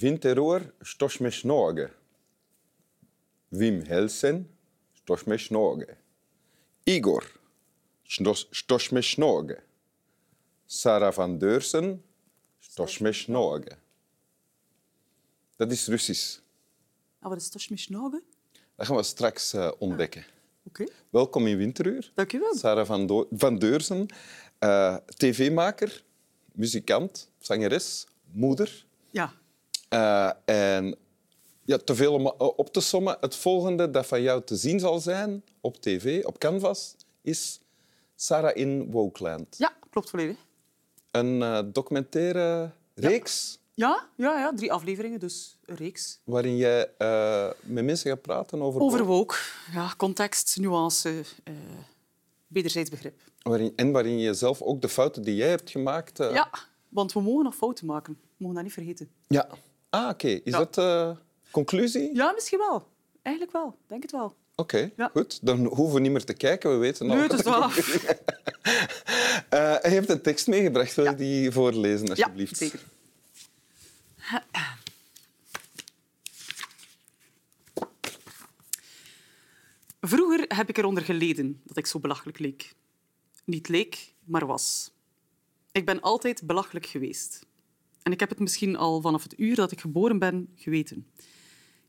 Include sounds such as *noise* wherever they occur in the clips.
Winterur stoch me snorge. Wim Helsen stoch me snorge. Igor me snorge. Sarah van Deursen stoch me snorge. Dat is Russisch. Ah, wat is met snogen? Dat gaan we straks eh, ontdekken. Oké, Welkom in Winteruur. dank u wel. Sarah van, Do- van Deurzen, eh, tv-maker, muzikant, zangeres, moeder. Ja, Eh, en ja, te veel om eh, op te sommen. Het volgende dat van jou te zien zal zijn op tv, op Canvas, is Sarah in Wokeland. ja klopt volledig. Een eh, documentaire reeks Ja, ja, ja, drie afleveringen, dus een reeks. waarin jij met mensen gaat praten over... Over woke. Ja, context, nuance, eh wederzijds begrip. Waarin, en waarin je zelf ook de fouten die jij hebt gemaakt... Ja, want we mogen nog fouten maken. We mogen dat niet vergeten. ja. Ah, oké. Is Ja. dat de conclusie? Ja, misschien wel. Eigenlijk wel. Denk het wel. Oké, Ja. goed. Dan hoeven we niet meer te kijken. We weten al. Nee, het is wel *laughs* af. Eh, hij heeft een tekst meegebracht. Wil je die voorlezen, Ja, alsjeblieft? zeker. Vroeger heb ik eronder geleden dat ik zo belachelijk leek. Niet leek, maar was. Ik ben altijd belachelijk geweest. En ik heb het misschien al vanaf het uur dat ik geboren ben geweten.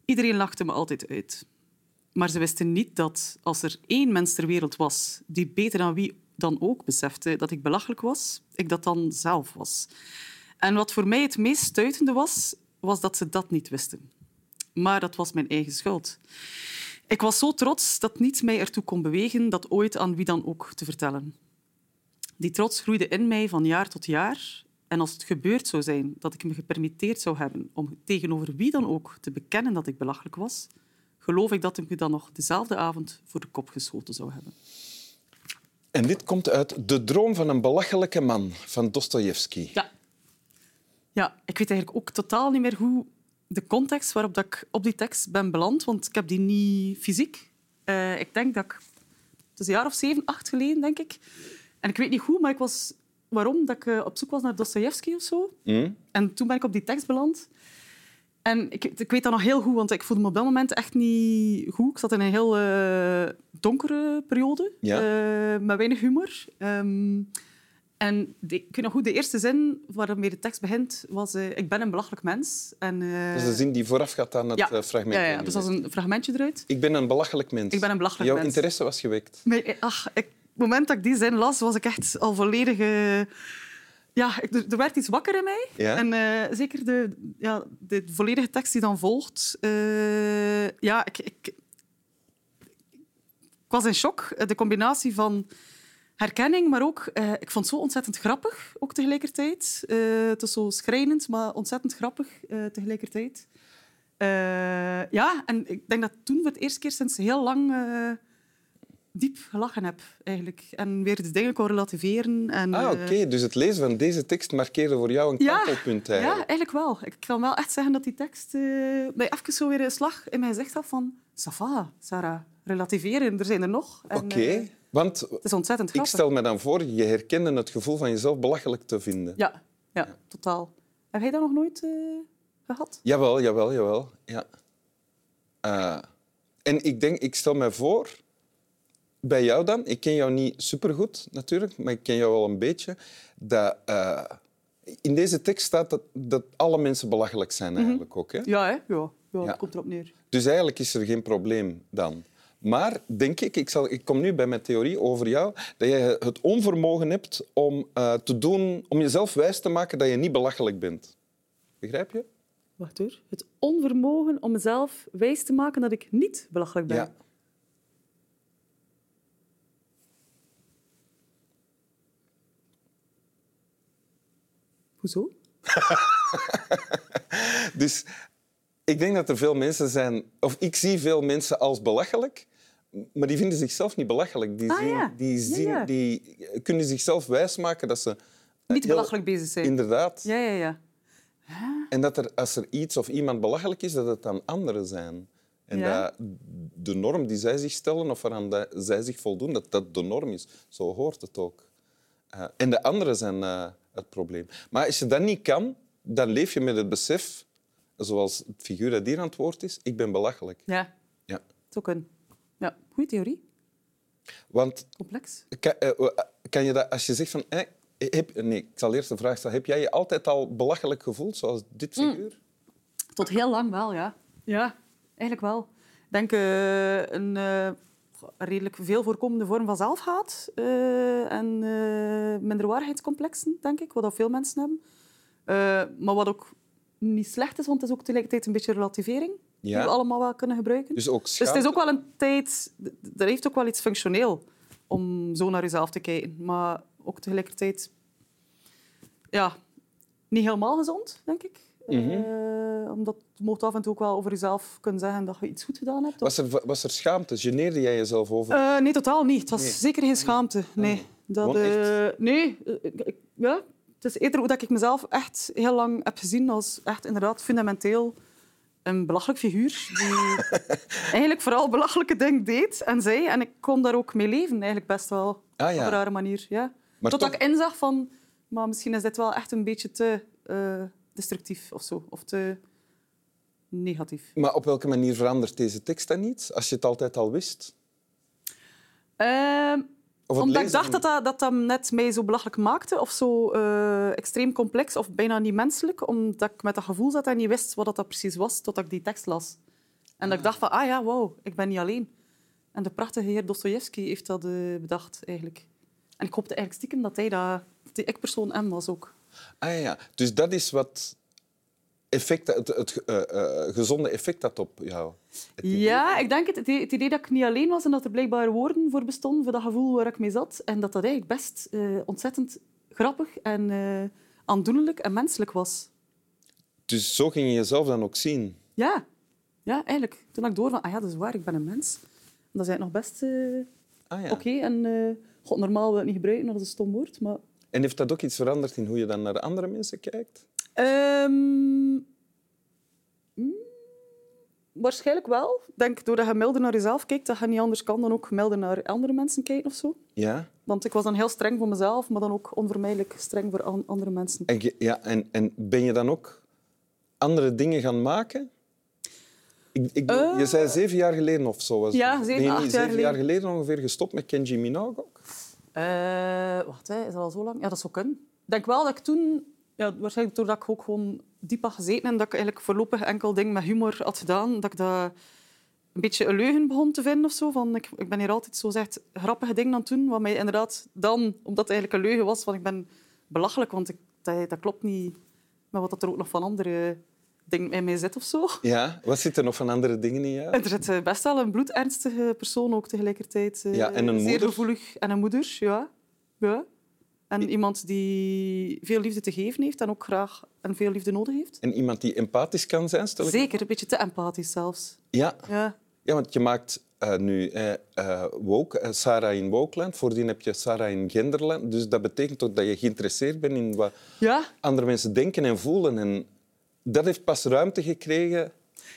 Iedereen lachte me altijd uit. Maar ze wisten niet dat als er één mens ter wereld was die beter dan wie dan ook besefte dat ik belachelijk was, ik dat dan zelf was. En wat voor mij het meest stuitende was, was dat ze dat niet wisten. Maar dat was mijn eigen schuld. Ik was zo trots dat niets mij ertoe kon bewegen dat ooit aan wie dan ook te vertellen. Die trots groeide in mij van jaar tot jaar. En als het gebeurd zou zijn dat ik me gepermitteerd zou hebben om tegenover wie dan ook te bekennen dat ik belachelijk was, geloof ik dat ik me dan nog dezelfde avond voor de kop geschoten zou hebben. En dit komt uit De droom van een belachelijke man van Dostoevsky. Ja. Ja, ik weet eigenlijk ook totaal niet meer hoe de context waarop dat ik op die tekst ben beland, want ik heb die niet fysiek. Eh, ik denk dat ik... Het is een jaar of zeven, acht geleden, denk ik. En ik weet niet hoe, maar ik was... Waarom? Dat ik eh, op zoek was naar Dostoevsky of zo. Hm? En toen ben ik op die tekst beland. En ik, ik weet dat nog heel goed, want ik voelde me op dat moment echt niet goed. Ik zat in een heel eh, donkere periode, Ja. eh, met weinig humor. Ehm, en de, ik weet nog goed, de eerste zin waarmee de tekst begint was ik ben een belachelijk mens. En, Dat is de zin die voorafgaat aan het ja, fragment. ja, ja, dus dat is een fragmentje eruit. Ik ben een belachelijk mens. Ik ben een belachelijk Jouw mens. interesse was gewekt. Maar, ach, ik, moment dat ik die zin las, was ik echt al volledig... ja, er, er werd iets wakker in mij. Ja? En eh, zeker de, ja, de volledige tekst die dan volgt. eh, ja, ik, ik, ik was in shock. De combinatie van herkenning, maar ook... eh, ik vond het zo ontzettend grappig, ook tegelijkertijd. Het is zo schrijnend, maar ontzettend grappig tegelijkertijd. Ja, en ik denk dat toen voor het eerste keer sinds heel lang... diep gelachen heb, eigenlijk. En weer de dingen kon relativeren. En, Ah, eh, oké. Dus het lezen van deze tekst markeerde voor jou een ja, kantelpunt ja, eigenlijk. eigenlijk wel. Ik kan wel echt zeggen dat die tekst eh, mij even zo weer een slag in mijn gezicht had van... Ça va, Sarah. Relativeren, er zijn er nog. Oké. eh, Want het is ontzettend ik grappig. stel me dan voor, je herkende het gevoel van jezelf belachelijk te vinden. Ja, ja, totaal. Heb jij dat nog nooit eh, gehad? Jawel, jawel, jawel. Ja. En ik denk, ik stel me voor, bij jou dan, ik ken jou niet supergoed natuurlijk, maar ik ken jou wel een beetje, dat eh, in deze tekst staat dat, dat alle mensen belachelijk zijn eigenlijk ook. Hè? Ja, hè? Ja, ja, komt erop neer. Dus eigenlijk is er geen probleem dan. Maar denk ik, ik, zal, ik kom nu bij mijn theorie over jou, dat je het onvermogen hebt om, eh, te doen, om jezelf wijs te maken dat je niet belachelijk bent. Begrijp je? Wacht hoor. Het onvermogen om mezelf wijs te maken dat ik niet belachelijk ben. Ja. Hoezo? *laughs* Dus ik denk dat er veel mensen zijn, of ik zie veel mensen als belachelijk, maar die vinden zichzelf niet belachelijk. Die, Ah, zien, ja. die, zien, ja. die kunnen zichzelf wijsmaken dat ze... Niet heel- belachelijk bezig zijn. Inderdaad. Ja, ja, ja. En dat er, als er iets of iemand belachelijk is, dat het dan anderen zijn. En dat de norm die zij zich stellen of waaraan dat zij zich voldoen, dat dat de norm is. Zo hoort het ook. Eh, en de anderen zijn eh, het probleem. Maar als je dat niet kan, dan leef je met het besef zoals het figuur dat hier aan het woord is, ik ben belachelijk. Ja, Ja. zo kunnen. Ja, goede theorie. Want Complex. kan, eh, eh, kan je dat, als je zegt van... eh, heb, nee, ik zal eerst de vraag stellen. Heb jij je altijd al belachelijk gevoeld, zoals dit figuur? Tot heel lang wel, ja. Ja, eigenlijk wel. Ik denk eh, een redelijk veel voorkomende vorm van zelfhaat eh, en eh, minderwaardigheidscomplexen, denk ik, wat dat veel mensen hebben. Eh, maar wat ook niet slecht is, want het is ook tegelijkertijd een beetje relativering die we allemaal wel kunnen gebruiken. Dus ook Dus het is ook wel een tijd... Er heeft ook wel iets functioneel om zo naar jezelf te kijken. Maar ook tegelijkertijd... Ja, niet helemaal gezond, denk ik. Mhm. Eh, omdat je mocht af en toe ook wel over jezelf kunnen zeggen dat je iets goed gedaan hebt. Was er, was er schaamte? Geneerde jij jezelf over? Eh, nee, totaal niet. Het was Nee. zeker geen schaamte. Nee. Dat, eh, nee. ja. Het is eerder hoe dat ik mezelf echt heel lang heb gezien als echt inderdaad fundamenteel een belachelijk figuur die *laughs* eigenlijk vooral belachelijke dingen deed en zei. En ik kon daar ook mee leven, eigenlijk best wel. Ah, ja. Op een rare manier, ja. Maar Totdat toch- ik inzag van... Maar misschien is dit wel echt een beetje te destructief of zo. Of te negatief. Maar op welke manier verandert deze tekst dan niet? Als je het altijd al wist? Ehm, Omdat ik dacht dat dat, dat dat net mij zo belachelijk maakte of zo eh, extreem complex of bijna niet menselijk, omdat ik met dat gevoel zat en niet wist wat dat, dat precies was totdat ik die tekst las. En dat ik dacht van, ah ja, wauw, ik ben niet alleen. En de prachtige heer Dostoevsky heeft dat eh, bedacht, eigenlijk. En ik hoopte eigenlijk stiekem dat hij dat, die ik-persoon M was ook. Ah ja, dus dat is wat effect, het, het eh, eh, gezonde effect had op jou. Ja, ik denk het, het, idee dat ik niet alleen was en dat er blijkbaar woorden voor bestonden voor dat gevoel waar ik mee zat. En dat dat eigenlijk best eh, ontzettend grappig en aandoenlijk en menselijk was. Dus zo ging je jezelf dan ook zien. Ja, ja eigenlijk. Toen had ik door van, ah ja, dat is waar, ik ben een mens. En dat is eigenlijk nog best Ah, ja. oké. En god, normaal wil ik het niet gebruiken, dat is een stom woord. Maar, En heeft dat ook iets veranderd in hoe je dan naar andere mensen kijkt? Ehm, mm, waarschijnlijk wel. Ik denk, doordat je milder naar jezelf kijkt, dat je niet anders kan dan ook milder naar andere mensen kijken of zo. Ja. Want ik was dan heel streng voor mezelf, maar dan ook onvermijdelijk streng voor an- andere mensen. En, ja, en, en ben je dan ook andere dingen gaan maken? Ik, ik, je zei zeven jaar geleden of zo. Was. Eh. Ja, zeven, ben je niet acht jaar zeven jaar geleden. geleden ongeveer gestopt met Kenji Minogue ook? Eh, wacht, hè, is dat al zo lang? Ja, dat zou kunnen. Ik denk wel dat ik toen, ja, waarschijnlijk doordat ik ook gewoon diep had gezeten en dat ik eigenlijk voorlopig enkel dingen met humor had gedaan, dat ik dat een beetje een leugen begon te vinden of zo. Van, ik, ik ben hier altijd zo zegt grappige dingen aan het doen, wat mij inderdaad dan, omdat het eigenlijk een leugen was, van ik ben belachelijk, want ik, dat, klopt niet met wat er ook nog van andere dingen in mij zit of zo. Ja. Wat zit er nog van andere dingen in jou? Er zit eh, best wel een bloedernstige persoon ook tegelijkertijd. eh, Ja, en een Zeer moeder. gevoelig. En een moeder, ja. ja. En iemand die veel liefde te geven heeft en ook graag en veel liefde nodig heeft. En iemand die empathisch kan zijn, stel ik? Zeker, een beetje te empathisch zelfs. Ja. Ja. ja, want je maakt eh, nu eh, woke, Sarah in Wokeland. Voordien heb je Sarah in Genderland. Dus dat betekent ook dat je geïnteresseerd bent in wat Ja. andere mensen denken en voelen. En dat heeft pas ruimte gekregen.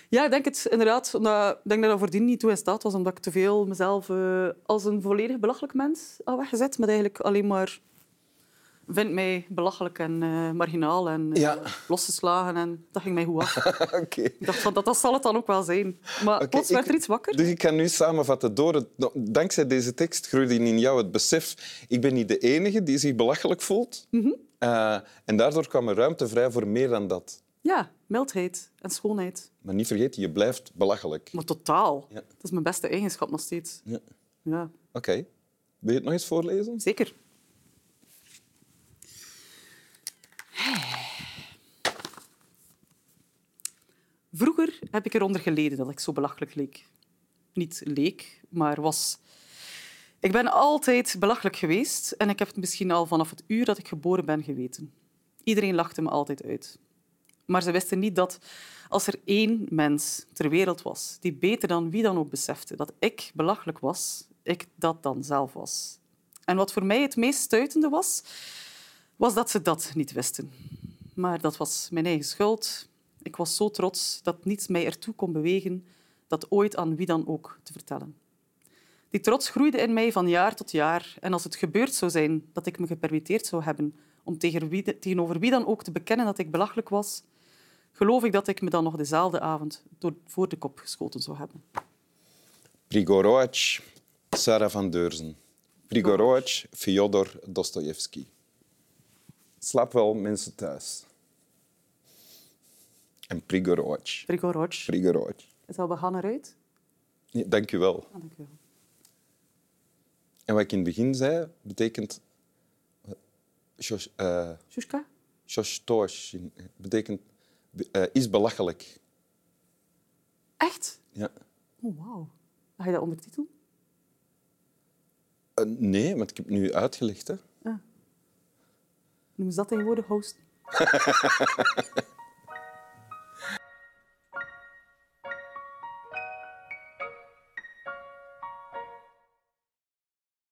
ja, ik denk het inderdaad. Omdat, ik denk dat dat voordien niet toe in staat was, omdat ik te veel mezelf eh, als een volledig belachelijk mens had weggezet. Met eigenlijk alleen maar vind mij belachelijk en eh, marginaal en eh, Ja. losgeslagen. En dat ging mij goed af. *laughs* Oké. Ik dacht van, dat, dat zal het dan ook wel zijn. Maar Oké, plots werd ik- er iets wakker. Dus ik kan nu samenvatten. Door het, dankzij deze tekst groeide in jou het besef... Ik ben niet de enige die zich belachelijk voelt. Mhm. En daardoor kwam er ruimte vrij voor meer dan dat. Ja, mildheid en schoonheid. Maar niet vergeten, je blijft belachelijk. Maar totaal. Ja. Dat is mijn beste eigenschap nog steeds. Ja. Ja, Oké. Wil je het nog eens voorlezen? zeker. Vroeger heb ik eronder geleden dat ik zo belachelijk leek. Niet leek, maar was. Ik ben altijd belachelijk geweest en ik heb het misschien al vanaf het uur dat ik geboren ben geweten. Iedereen lachte me altijd uit. Maar ze wisten niet dat als er één mens ter wereld was die beter dan wie dan ook besefte dat ik belachelijk was, ik dat dan zelf was. En wat voor mij het meest stuitende was, was dat ze dat niet wisten. Maar dat was mijn eigen schuld. Ik was zo trots dat niets mij ertoe kon bewegen dat ooit aan wie dan ook te vertellen. Die trots groeide in mij van jaar tot jaar. En als het gebeurd zou zijn dat ik me gepermitteerd zou hebben om tegen wie, tegenover wie dan ook te bekennen dat ik belachelijk was, geloof ik dat ik me dan nog dezelfde avond door, voor de kop geschoten zou hebben. Prigorowitsch, Sarah van Deurzen. Prigorowitsch, Fyodor Dostoevsky. Slaap wel mensen thuis. En Prigorowitsch. Prigorowitsch. Prigorowitsch. Is dat we gaan eruit? Nee, dank u wel. Ah, dank u wel. En wat ik in het begin zei, betekent... Shos- eh, Shushka? Shoshtoshin betekent eh, is belachelijk. Echt? Ja. Oh, wauw. Ga je dat ondertitelen? Eh, nee, want ik heb het nu uitgelegd. Hè. Noem ze dat tegenwoordig hosten? *laughs*